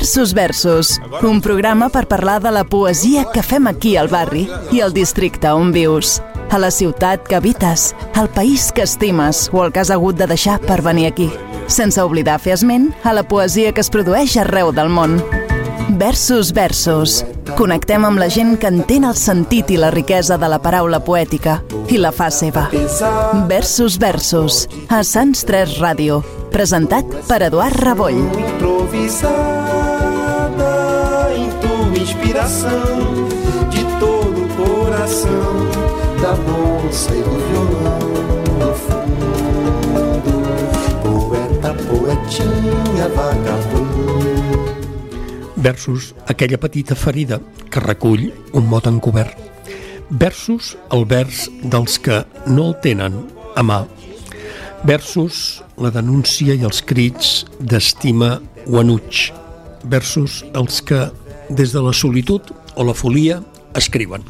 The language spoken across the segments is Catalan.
Versus Versus, un programa per parlar de la poesia que fem aquí al barri i al districte on vius, a la ciutat que habites, al país que estimes o el que has hagut de deixar per venir aquí, sense oblidar fer esment a la poesia que es produeix arreu del món. Versus Versus. Connectem amb la gent que entén el sentit i la riquesa de la paraula poètica i la fa seva. Versus Versus. A Sants 3 Ràdio. Presentat per Eduard Raboll. Improvisada em tua inspiração de todo o coração da moça e do violão no fundo. Poeta, poetinha, vagabundo. versus aquella petita ferida que recull un mot encobert, versus el vers dels que no el tenen a mà, versus la denúncia i els crits d'estima o enuig, versus els que des de la solitud o la folia escriuen.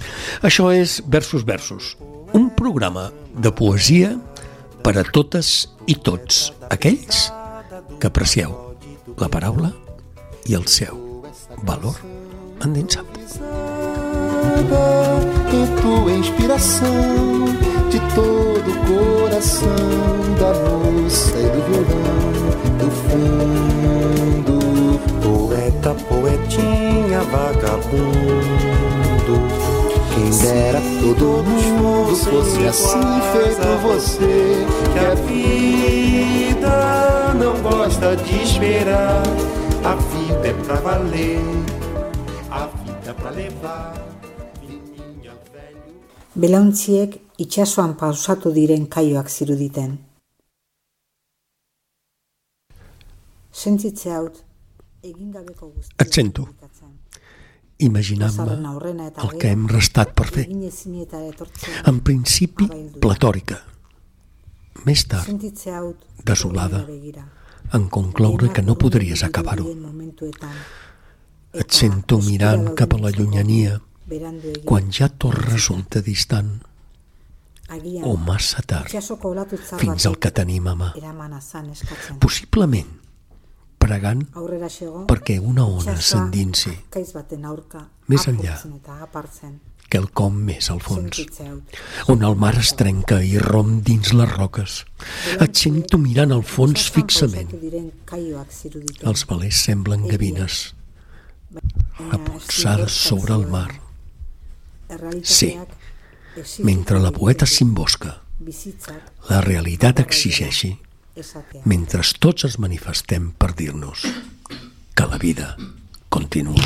Això és Versus Versus, un programa de poesia per a totes i tots aquells que aprecieu la paraula i el seu valor endinsat. Em tua inspiração todo o coração da moça e do violão do fundo. Poeta, poetinha, vagabundo. Quem dera todo mundo fosse assim feito você. Que a vida não gosta de esperar. A vida é pra valer. A vida é pra levar. Belauntziek itsasoan pausatu diren kaioak ziruditen. Sentzitze haut, egin gabeko guztia. Et sento. Imaginant-me el que hem restat per fer. En principi, platòrica. Més tard, Sentitze desolada, en concloure que no podries acabar-ho. Et sento mirant cap a la llunyania quan ja tot resulta distant Agian, o massa tard. fins al que tenim a mà. Possiblement, pregant perquè una ona s'endinsi aurka Més enllà. quelcom més al fons, on el mar es trenca i romp dins les roques. Et sento mirant al fons fixament. Els velers semblen gavines, Baina repolsades sobre el mar, Sí. Mentre la poeta s'imbosca. La realitat exigeixi, mentre tots es manifestem per dir-nos que la vida continua.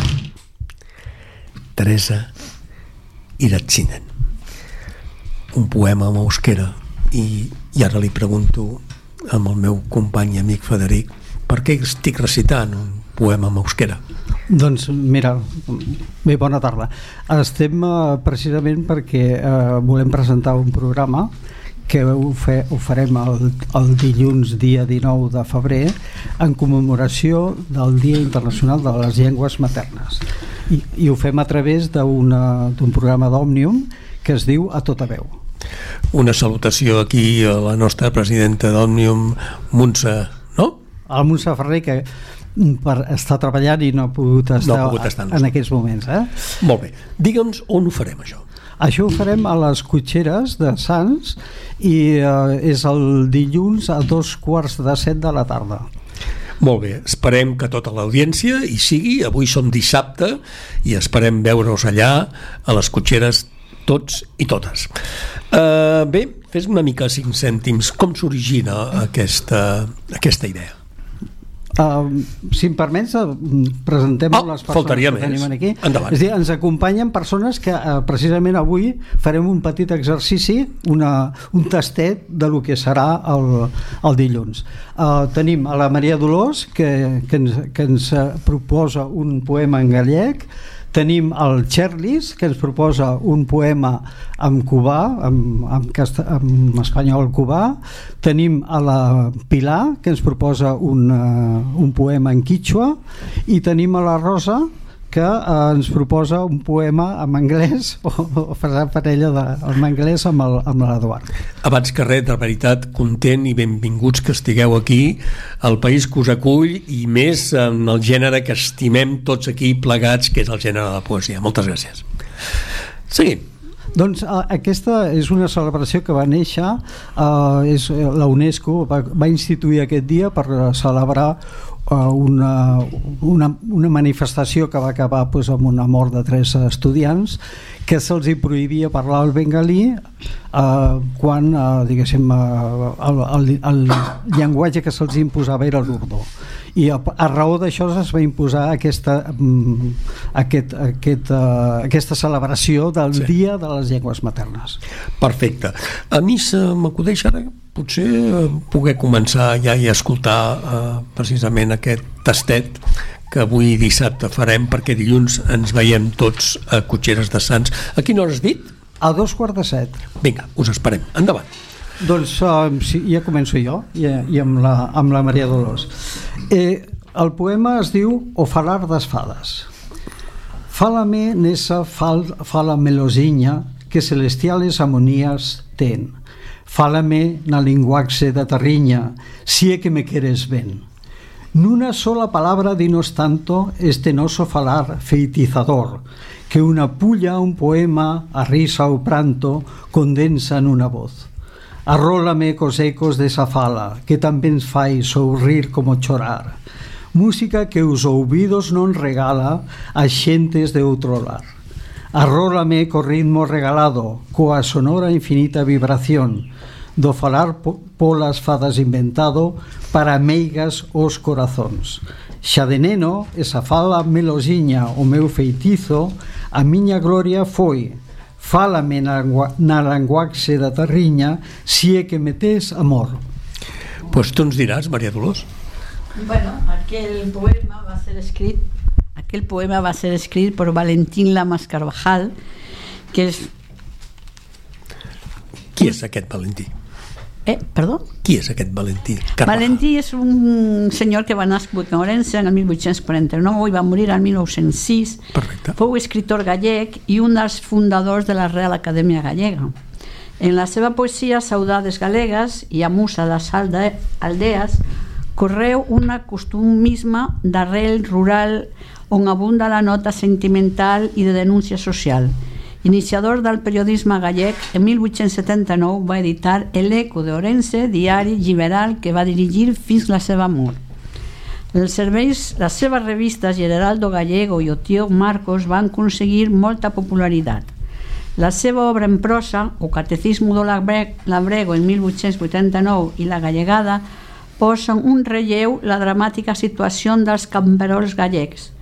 Teresa Iratsinen. Un poema en euskera i, i ara li pregunto amb el meu company i amic Federic per què estic recitant un poema en euskera. Doncs mira, bé, bona tarda. Estem eh, precisament perquè eh, volem presentar un programa que ho, fe, ho farem el, el dilluns dia 19 de febrer en commemoració del Dia Internacional de les Llengües Maternes i, i ho fem a través d'un programa d'Òmnium que es diu A Tota Veu Una salutació aquí a la nostra presidenta d'Òmnium, Montse, no? el Montse Ferrer que per estar treballant i no ha pogut estar, ha pogut estar amb en aquests moments eh? Molt bé. Digue'ns on ho farem, això. Això ho farem a les cotxeres de Sants i eh, és el dilluns a dos quarts de set de la tarda. Molt bé, esperem que tota l'audiència hi sigui, avui som dissabte i esperem veure-us allà a les cotxeres tots i totes. Uh, bé, fes una mica cinc cèntims, com s'origina aquesta, aquesta idea? Uh, si em permets, uh, presentem Ah, les persones que més. tenim aquí. Endavant. És dir, ens acompanyen persones que uh, precisament avui farem un petit exercici, una, un tastet de lo que serà el, el dilluns. Uh, tenim a la Maria Dolors, que, que, ens, que ens eh, proposa un poema en gallec, tenim el Cherlis, que ens proposa un poema en cubà, en, en, casta, en espanyol cubà, tenim a la Pilar, que ens proposa un, uh, un poema en quichua, i tenim a la Rosa, que eh, ens proposa un poema en anglès o, o farà parella de, en anglès amb l'Eduard. Abans que res, de veritat, content i benvinguts que estigueu aquí, al país que us acull i més en el gènere que estimem tots aquí plegats, que és el gènere de la poesia. Moltes gràcies. Seguim. Doncs eh, aquesta és una celebració que va néixer, eh, és, eh, la UNESCO va, va instituir aquest dia per celebrar una, una, una manifestació que va acabar pues, amb una mort de tres estudiants que se'ls hi prohibia parlar el bengalí eh, quan eh, diguéssim eh, el, el, el llenguatge que se'ls imposava era l'urdó i a, a raó d'això es va imposar aquesta, mm, aquest, aquest, uh, aquesta celebració del sí. Dia de les Llengües Maternes. Perfecte. A mi se m'acudeix ara potser eh, poder començar ja i escoltar eh, precisament aquest tastet que avui dissabte farem perquè dilluns ens veiem tots a Cotxeres de Sants. A quina hora has dit? A dos quarts de set. Vinga, us esperem. Endavant. Doncs uh, sí, ja començo jo i, i amb, la, amb la Maria Dolors. Eh, el poema es diu O falar das fadas. Fálame nesa fal, fala melosiña que celestiales amonías ten. Fálame na linguaxe da terriña, si é que me queres ben. Nunha sola palabra dinos tanto este noso falar feitizador, que unha pulla, un poema, a risa ou pranto condensa nunha voz. Arrólame cos ecos desa fala, que tamén fai sorrir como chorar. Música que os ouvidos non regala a xentes de outro lar. Arrólame co ritmo regalado, coa sonora infinita vibración, do falar polas fadas inventado para meigas os corazóns. Xa de neno, esa fala melosiña o meu feitizo, a miña gloria foi Fálame na, na languaxe da terriña si é que me tes amor. Pois pues tú nos dirás, María Dolores. Bueno, aquel poema va a ser escrito aquel poema va a ser escrito por Valentín Lamas Carvajal, que és... Qui és aquest Valentí? Eh, perdó? Qui és aquest Valentí? Carvajal. Valentí és un senyor que va nascut a Orense en el 1849 i va morir el 1906. Perfecte. Fou escritor gallec i un dels fundadors de la Real Acadèmia Gallega. En la seva poesia Saudades Galegues i a Musa de Salda Aldees correu un acostumisme d'arrel rural on abunda la nota sentimental i de denúncia social. Iniciador del periodisme gallec, en 1879 va editar El Eco de Orense, diari liberal que va dirigir fins la seva mort. Els serveis, les seves revistes Geraldo Gallego i Otío Marcos van aconseguir molta popularitat. La seva obra en prosa, o Catecismo do Labre- Labrego en 1889 i La Gallegada, posen un relleu la dramàtica situació dels camperols gallecs.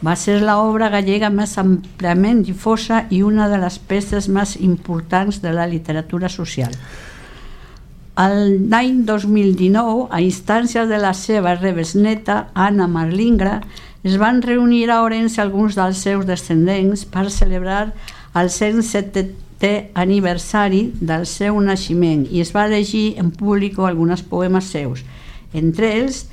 Va ser l'obra gallega més àmpliament difosa i una de les peces més importants de la literatura social. L'any 2019, a instàncies de la seva rebesneta, Anna Marlingra, es van reunir a Orense alguns dels seus descendents per celebrar el 107è aniversari del seu naixement i es va llegir en públic alguns poemes seus. Entre ells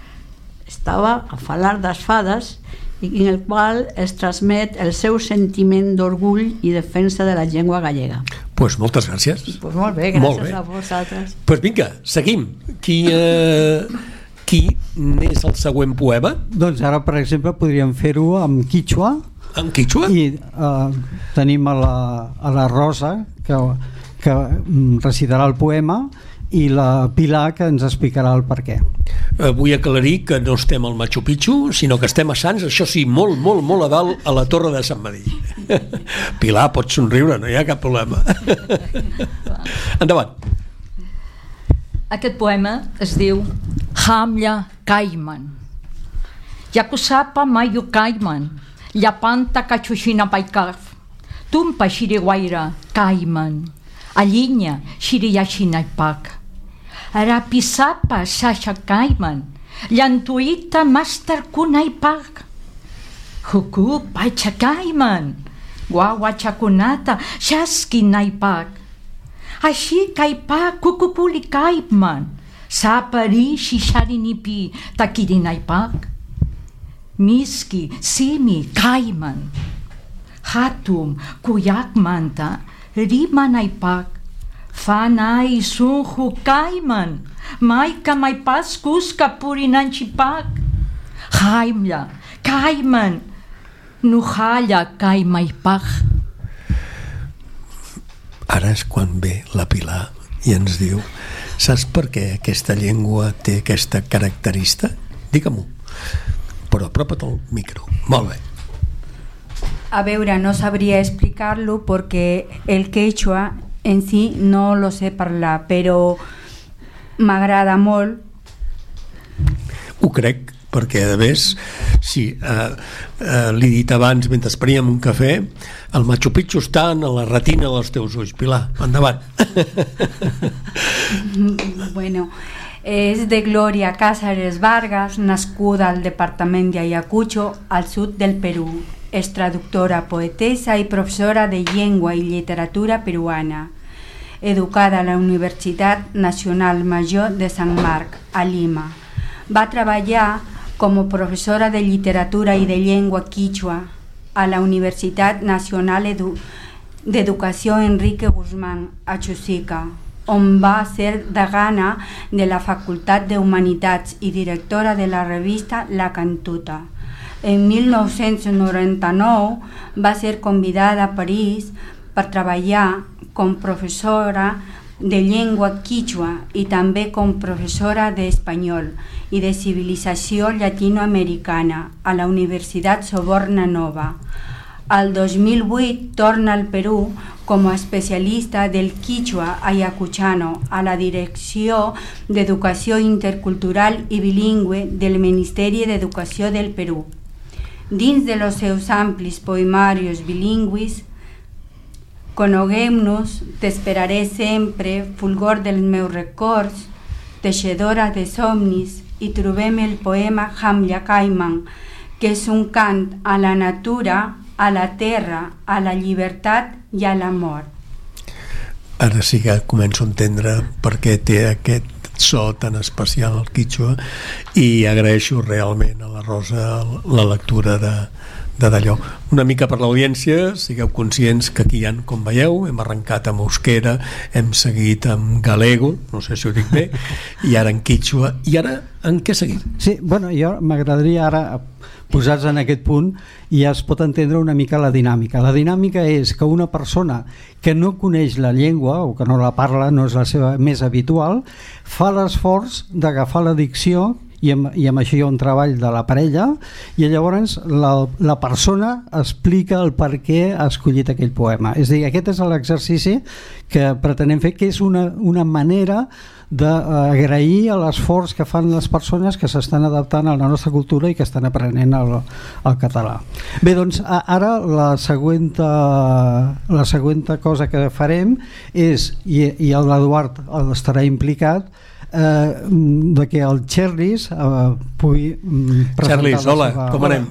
estava a falar das fadas i en el qual es transmet el seu sentiment d'orgull i defensa de la llengua gallega. Pues moltes gràcies. Pues molt bé, Molt gràcies bé. a vosaltres. Pues vinga, seguim. Qui, eh, qui és el següent poema? Doncs ara, per exemple, podríem fer-ho amb Quichua En Quichua? i eh, tenim a la, a la Rosa que, que mm, recitarà el poema i la Pilar que ens explicarà el per què. Eh, vull aclarir que no estem al Machu Picchu, sinó que estem a Sants, això sí, molt, molt, molt a dalt, a la Torre de Sant Madí. Pilar, pots somriure, no hi ha cap problema. Endavant. Aquest poema es diu Hamля Kaiman. Yakusapa Mayu Kaiman, Llapanta Cachuxina Paikarf, Tumpa Shiriwaira Kaiman, Alinya Aliña, Xiriyachinaipaka. Arapisapa, Sashakaiman, Llantuita, Mastarkunaipak. Hukupa, Chakaiman, Wawachakunata, Shaskinaipak. Ashikaipa, Kukukulikaiman, Sapari, Shisharinipi, Takirinaipak. Miski, Simi, Kaiman. Hatum, kuyak Kuyakmanta, manta, rimanaipak, fanai sunhu caiman, maika mai pascus capurinanchipak. Haimla, caiman, nuhalla caimaipak. Ara és quan ve la Pilar i ens diu saps per què aquesta llengua té aquesta característica? Digue-m'ho. Però apropa't al micro. Molt bé. A veure, no sabria explicar-lo perquè el quechua en si no lo sé parlar, però m'agrada molt. Ho crec, perquè a més, sí, eh, eh, l'he dit abans mentre esperíem un cafè, el Machu Picchu està en la retina dels teus ulls. Pilar, endavant. bueno, és de Gloria Cáceres Vargas, nascuda al departament de Ayacucho, al sud del Perú. És traductora, poetessa i professora de llengua i literatura peruana. Educada a la Universitat Nacional Major de Sant Marc, a Lima. Va treballar com a professora de literatura i de llengua quichua a la Universitat Nacional Edu d'Educació Enrique Guzmán, a Chusica, on va ser degana de la Facultat de Humanitats i directora de la revista La Cantuta. En 1999 va ser convidada a París per treballar com professora de llengua quichua i també com professora d'espanyol i de civilització llatinoamericana a la Universitat Soborna Nova. Al 2008 torna al Perú com a especialista del quichua ayacuchano a la Direcció d'Educació Intercultural i Bilingüe del Ministeri d'Educació del Perú. Dins de los seus amplis poemarios bilingüis, Coneguem-nos, t'esperaré sempre, fulgor dels meus records, teixedora de somnis, i trobem el poema Hamlia Caiman, que és un cant a la natura, a la terra, a la llibertat i a l'amor. Ara sí que començo a entendre per què té aquest so tan especial el quichua i agraeixo realment a la Rosa la lectura de, de d'allò. Una mica per l'audiència, sigueu conscients que aquí hi ha, com veieu, hem arrencat amb euskera, hem seguit amb galego, no sé si ho dic bé, i ara en quichua, i ara en què seguim? Sí, bueno, jo m'agradaria ara posats en aquest punt ja es pot entendre una mica la dinàmica. La dinàmica és que una persona que no coneix la llengua o que no la parla, no és la seva més habitual, fa l'esforç d'agafar la dicció i amb, i amb això hi ha un treball de la parella i llavors la, la persona explica el per què ha escollit aquell poema. És dir, aquest és l'exercici que pretenem fer, que és una, una manera d'agrair l'esforç que fan les persones que s'estan adaptant a la nostra cultura i que estan aprenent el, el català. Bé, doncs ara la següent, la següent cosa que farem és, i, i l'Eduard estarà implicat, eh, de que el Charlis eh, pugui mm, presentar Charlis, hola, seva... com anem?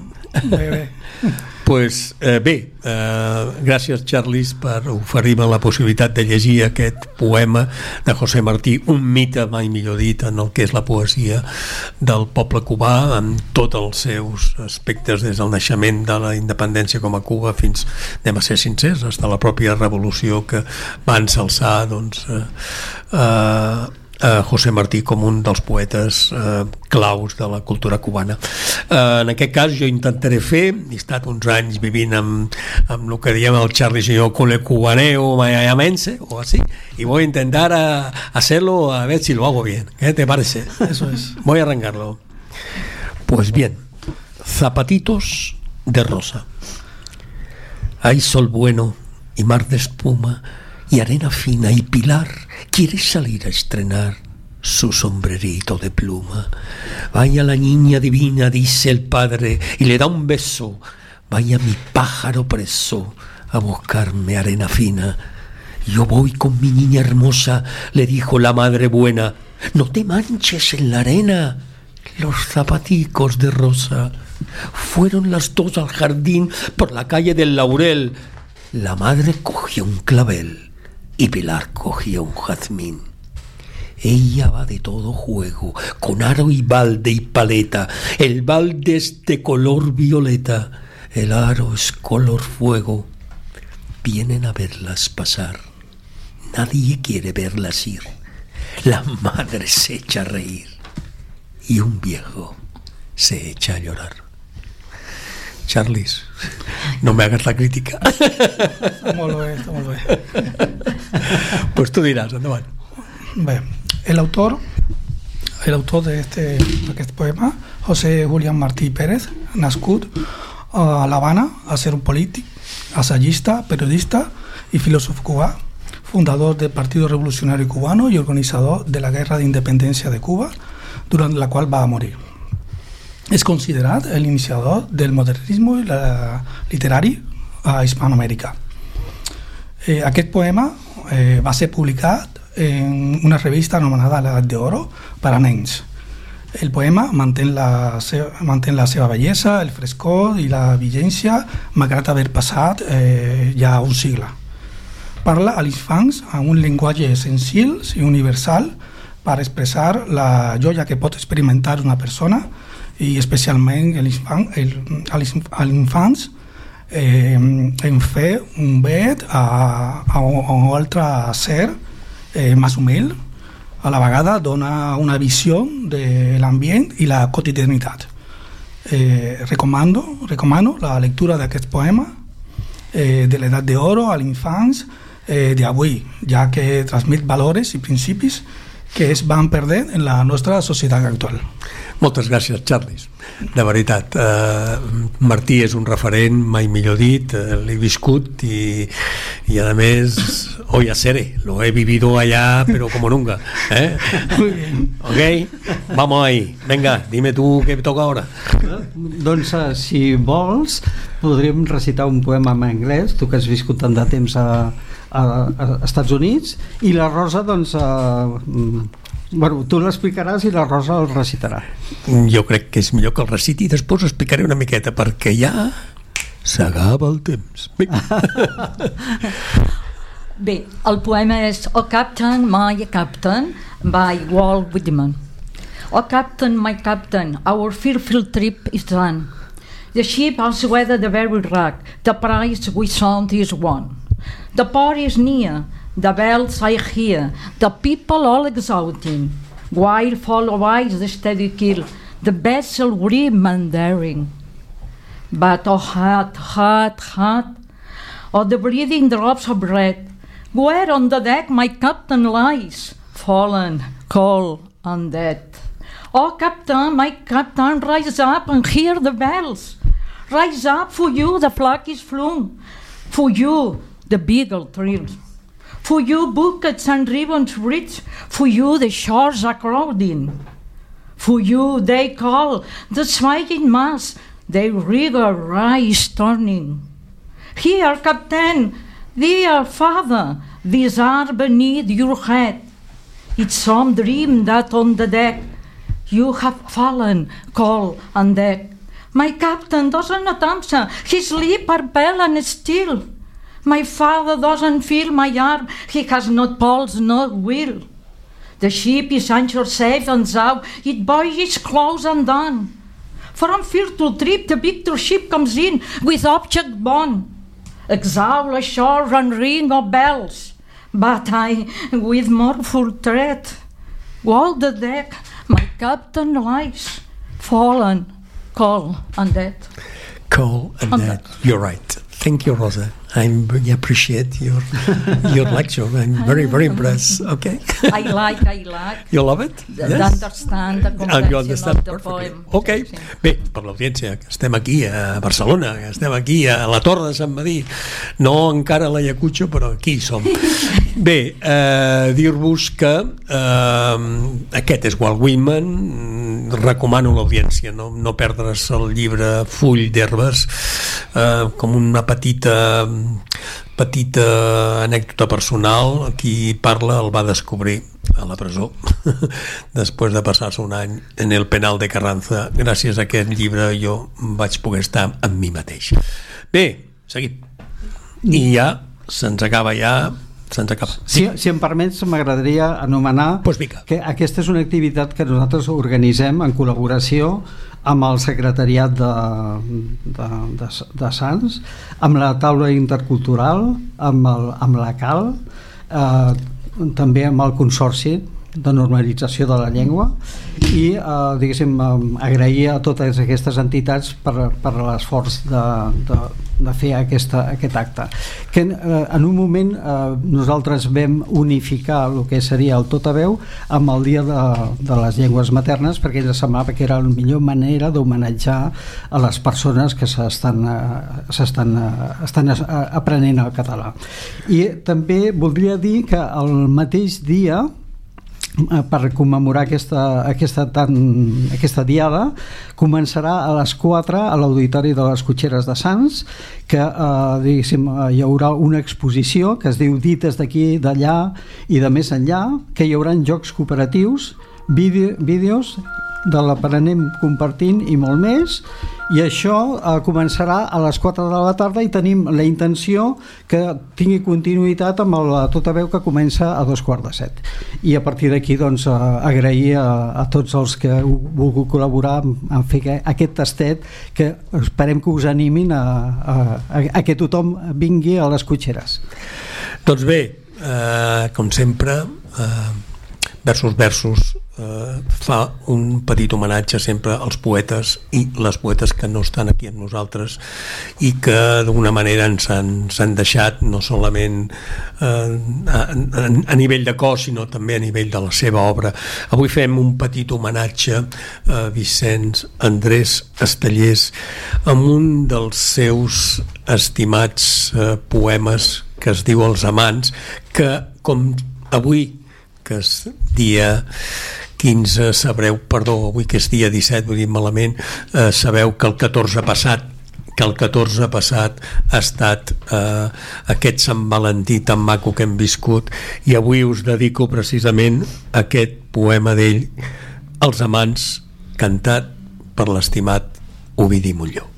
Pues, eh, bé, eh, gràcies Charlis per oferir-me la possibilitat de llegir aquest poema de José Martí, un mite mai millor dit en el que és la poesia del poble cubà amb tots els seus aspectes des del naixement de la independència com a Cuba fins, anem a ser sincers, fins a la pròpia revolució que va ensalçar doncs, eh, eh, eh, José Martí com un dels poetes eh, claus de la cultura cubana. Eh, en aquest cas jo intentaré fer, he estat uns anys vivint amb, amb el que diem el Charlie Señor con el cubaneo mayamense o así, y voy a intentar a, hacerlo a ver si lo hago bien. ¿Qué te parece? Eso es. Voy a arrancarlo. Pues bien, zapatitos de rosa. Hay sol bueno y mar de espuma y arena fina y pilar quiere salir a estrenar su sombrerito de pluma. Vaya la niña divina, dice el padre, y le da un beso. Vaya mi pájaro preso a buscarme arena fina. Yo voy con mi niña hermosa, le dijo la madre buena. No te manches en la arena. Los zapaticos de rosa. Fueron las dos al jardín por la calle del Laurel. La madre cogió un clavel y Pilar cogió un jazmín. Ella va de todo juego, con aro y balde y paleta. El balde es de color violeta, el aro es color fuego. Vienen a verlas pasar. Nadie quiere verlas ir. La madre se echa a reír y un viejo se echa a llorar. Charles, no me hagas la crítica. Està molt bé, està molt bé. Pues tú dirás, endavant. Bé, el autor, el autor d'aquest aquest poema, José Julián Martí Pérez, nascut a l'Havana, a ser un polític, assagista, periodista i filòsof cubà, fundador del Partido Revolucionario Cubano i organitzador de la Guerra d'Independència de Cuba, durant la qual va morir. És considerat l'iniciador del modernisme literari a Hispanoamèrica. Eh, aquest poema eh, va ser publicat en una revista anomenada L'Edat d'Oro per a nens. El poema mantén la, seva, mantén la seva bellesa, el frescor i la vigència malgrat haver passat eh, ja un segle. Parla a l'infants amb un llenguatge senzill i universal per expressar la joia que pot experimentar una persona i especialment el, a l'infants eh, en fer un vet a, a, a un altre ser eh, més humil. A la vegada dona una visió de l'ambient i la quotidianitat. Eh, recomano, recomano la lectura d'aquest poema eh, de l'edat d'oro a l'infants eh, d'avui, ja que transmet valors i principis que es van perdent en la nostra societat actual. Moltes gràcies, Charles. De veritat, eh, Martí és un referent, mai millor dit, eh, l'he viscut i, y a més, hoy a seré, lo he vivido allá, pero como nunca. ¿eh? Muy bien. Ok, vamos ahí. Venga, dime tú qué toca ahora. Doncs, eh, si vols, podríem recitar un poema en anglès, tu que has viscut tant de temps a, a, a Estats Units, i la Rosa, doncs, eh, bueno, tu l'explicaràs i la Rosa el recitarà. Jo crec que és millor que el reciti i després ho explicaré una miqueta, perquè ja s'acaba el temps. Bé, el poema és O Captain, My Captain, by Walt Whitman. O Captain, my Captain, our fearful trip is done. The ship has weathered the very wreck, the prize we sound is won. The port is near, the bells I hear, the people all exulting, while follow eyes the steady keel, the vessel grim and daring. But oh heart, heart, heart, oh the breathing drops of breath, where on the deck my captain lies, fallen, cold, and dead. Oh, captain, my captain, rise up and hear the bells. Rise up, for you the flag is flown. For you the beagle thrills. For you buckets and ribbons rich. For you the shores are crowding. For you they call the swaying mass, their river rise turning. Here, captain, dear father, these are beneath your head. It's some dream that on the deck you have fallen, cold and dead. My captain doesn't answer, his lips are pale and still. My father doesn't feel my arm, he has not pulse nor will. The ship is anchored safe and sound, its boy is close and done. From fearful trip, the victor ship comes in with object borne. Exhaust ashore and ring of bells, but I, with mournful tread, walk the deck, my captain lies, fallen, cold and dead. Cold and And that. You're right. Thank you, Rosa. I really appreciate your your lecture. I'm very, very impressed. Okay. I like, I like. You love it? The, understand the And you understand the poem. Ok. Sí, sí. Bé, per l'audiència, que estem aquí a Barcelona, que estem aquí a la Torre de Sant Madí, no encara a l'Ayacucho, però aquí som. Bé, eh, dir-vos que eh, aquest és Walt Whitman, recomano a l'audiència no, no perdre's el llibre Full d'Herbes eh, com una petita petita anècdota personal qui parla el va descobrir a la presó després de passar-se un any en el penal de Carranza gràcies a aquest llibre jo vaig poder estar amb mi mateix bé, seguim i ja se'ns acaba ja se'ns acaba. Si, si em permets, m'agradaria anomenar pues vinga. que aquesta és una activitat que nosaltres organitzem en col·laboració amb el secretariat de, de, de, de Sants, amb la taula intercultural, amb, el, amb la CAL, eh, també amb el Consorci de normalització de la llengua i eh, diguéssim agrair a totes aquestes entitats per, per l'esforç de, de, de fer aquesta, aquest acte. Que eh, en un moment eh, nosaltres vam unificar el que seria el tot a veu amb el dia de, de les llengües maternes perquè ens semblava que era la millor manera d'homenatjar a les persones que s'estan eh, eh, estan eh, aprenent el català. I també voldria dir que el mateix dia per commemorar aquesta, aquesta, tan, aquesta diada començarà a les 4 a l'Auditori de les Cotxeres de Sants que eh, eh, hi haurà una exposició que es diu Dites d'aquí, d'allà i de més enllà que hi haurà jocs cooperatius vídeo, vídeos de l'aprenent compartint i molt més i això eh, començarà a les 4 de la tarda i tenim la intenció que tingui continuïtat amb el tota veu que comença a dos quarts de set. I a partir d'aquí doncs eh, agrair a, a tots els que heu volgut col·laborar en fer que, aquest tastet que esperem que us animin a, a, a que tothom vingui a les cotxeres. Doncs bé, eh, com sempre, eh, versus versus eh, fa un petit homenatge sempre als poetes i les poetes que no estan aquí amb nosaltres i que d'alguna manera ens han, han deixat no solament eh, a, a, a nivell de cos sinó també a nivell de la seva obra. Avui fem un petit homenatge a Vicenç Andrés Estellers amb un dels seus estimats eh, poemes que es diu Els amants que com avui que és dia 15 sabreu, perdó, avui que és dia 17, vull dir malament, eh, sabeu que el 14 passat que el 14 passat ha estat eh, aquest Sant Valentí tan maco que hem viscut i avui us dedico precisament aquest poema d'ell Els amants, cantat per l'estimat Ovidi Molló.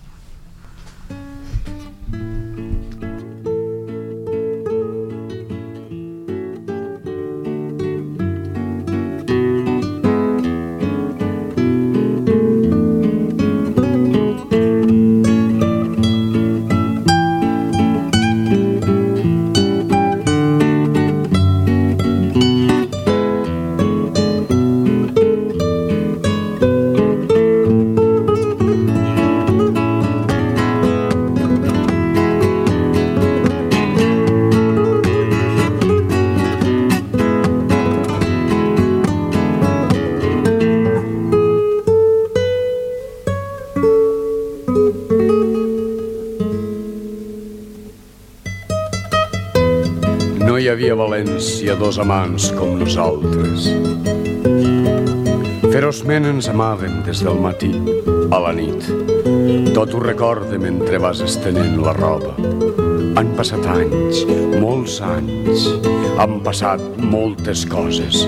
València dos amants com nosaltres. Ferozment ens amàvem des del matí a la nit. Tot ho recorde mentre vas estenent la roba. Han passat anys, molts anys. Han passat moltes coses.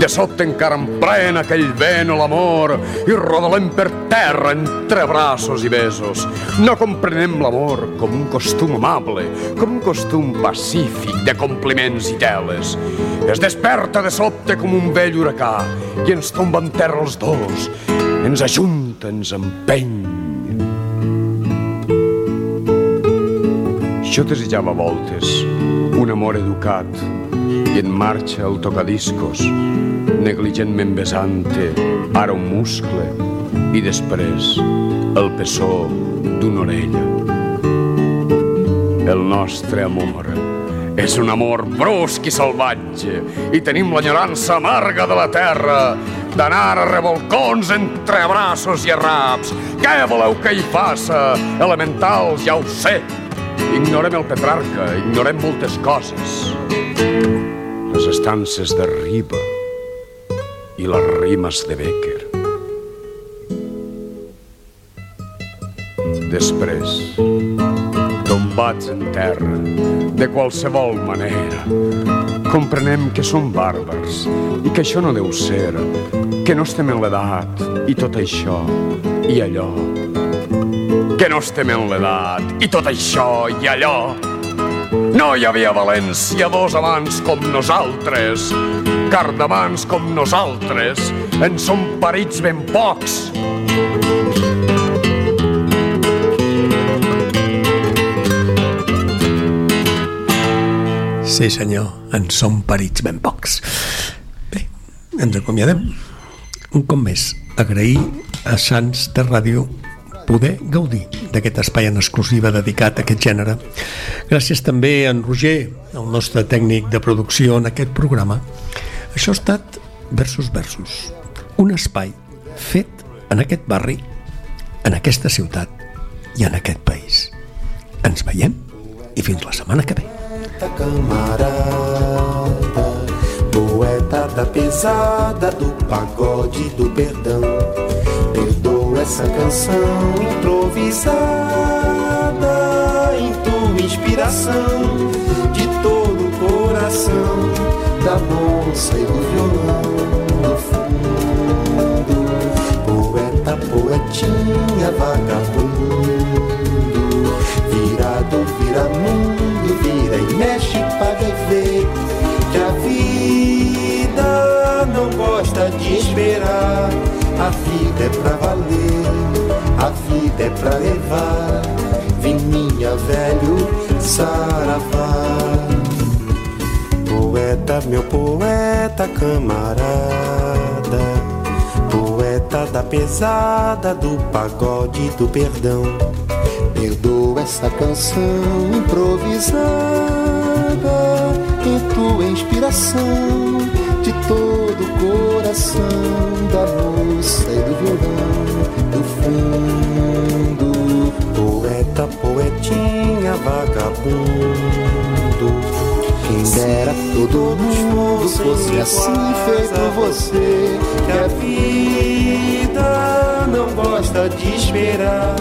De sobte encara em pren aquell vent o l'amor i rodolem per terra entre braços i besos. No comprenem l'amor com un costum amable, com un costum pacífic de compliments i teles. Es desperta de sobte com un vell huracà i ens tomba en terra els dos. Ens ajunta, ens empeny. Jo desitjava voltes un amor educat i en marxa el tocadiscos, negligentment besante, ara un muscle i després el pessó d'una orella. El nostre amor és un amor brusc i salvatge i tenim l'enyorança amarga de la terra d'anar a revolcons entre braços i arraps. Què voleu que hi faça? Elementals, ja ho sé. Ignorem el Petrarca, ignorem moltes coses. Les estances de Riba i les rimes de Becker. Després, tombats en terra, de qualsevol manera, comprenem que som bàrbars i que això no deu ser, que no estem en l'edat i tot això i allò. Que no estem en l'edat i tot això i allò. No hi havia valenciadors amants com nosaltres, cardamans com nosaltres, en som parits ben pocs. Sí, senyor, en som perits ben pocs. Bé, ens acomiadem. Un cop més, agrair a Sants de Ràdio poder gaudir d'aquest espai en exclusiva dedicat a aquest gènere. Gràcies també a en Roger, el nostre tècnic de producció en aquest programa. Això ha estat Versus Versus, un espai fet en aquest barri, en aquesta ciutat i en aquest país. Ens veiem i fins la setmana que ve. camarada, poeta da pesada do pagode do perdão. Perdoa essa canção improvisada em tua inspiração de todo o coração da moça e do violão no fundo. Poeta, poetinha, vagabundo, virado, vira mundo, vira e mexe, e vê que a vida não gosta de esperar. Meu poeta, camarada. Poeta da pesada, do pagode, do perdão. Perdoa essa canção improvisada em tua inspiração de todo o coração da moça e do violão do fundo. Poeta, poetinha, vagabundo. Dera todo mundo fosse assim feito você. Que a vida não gosta de esperar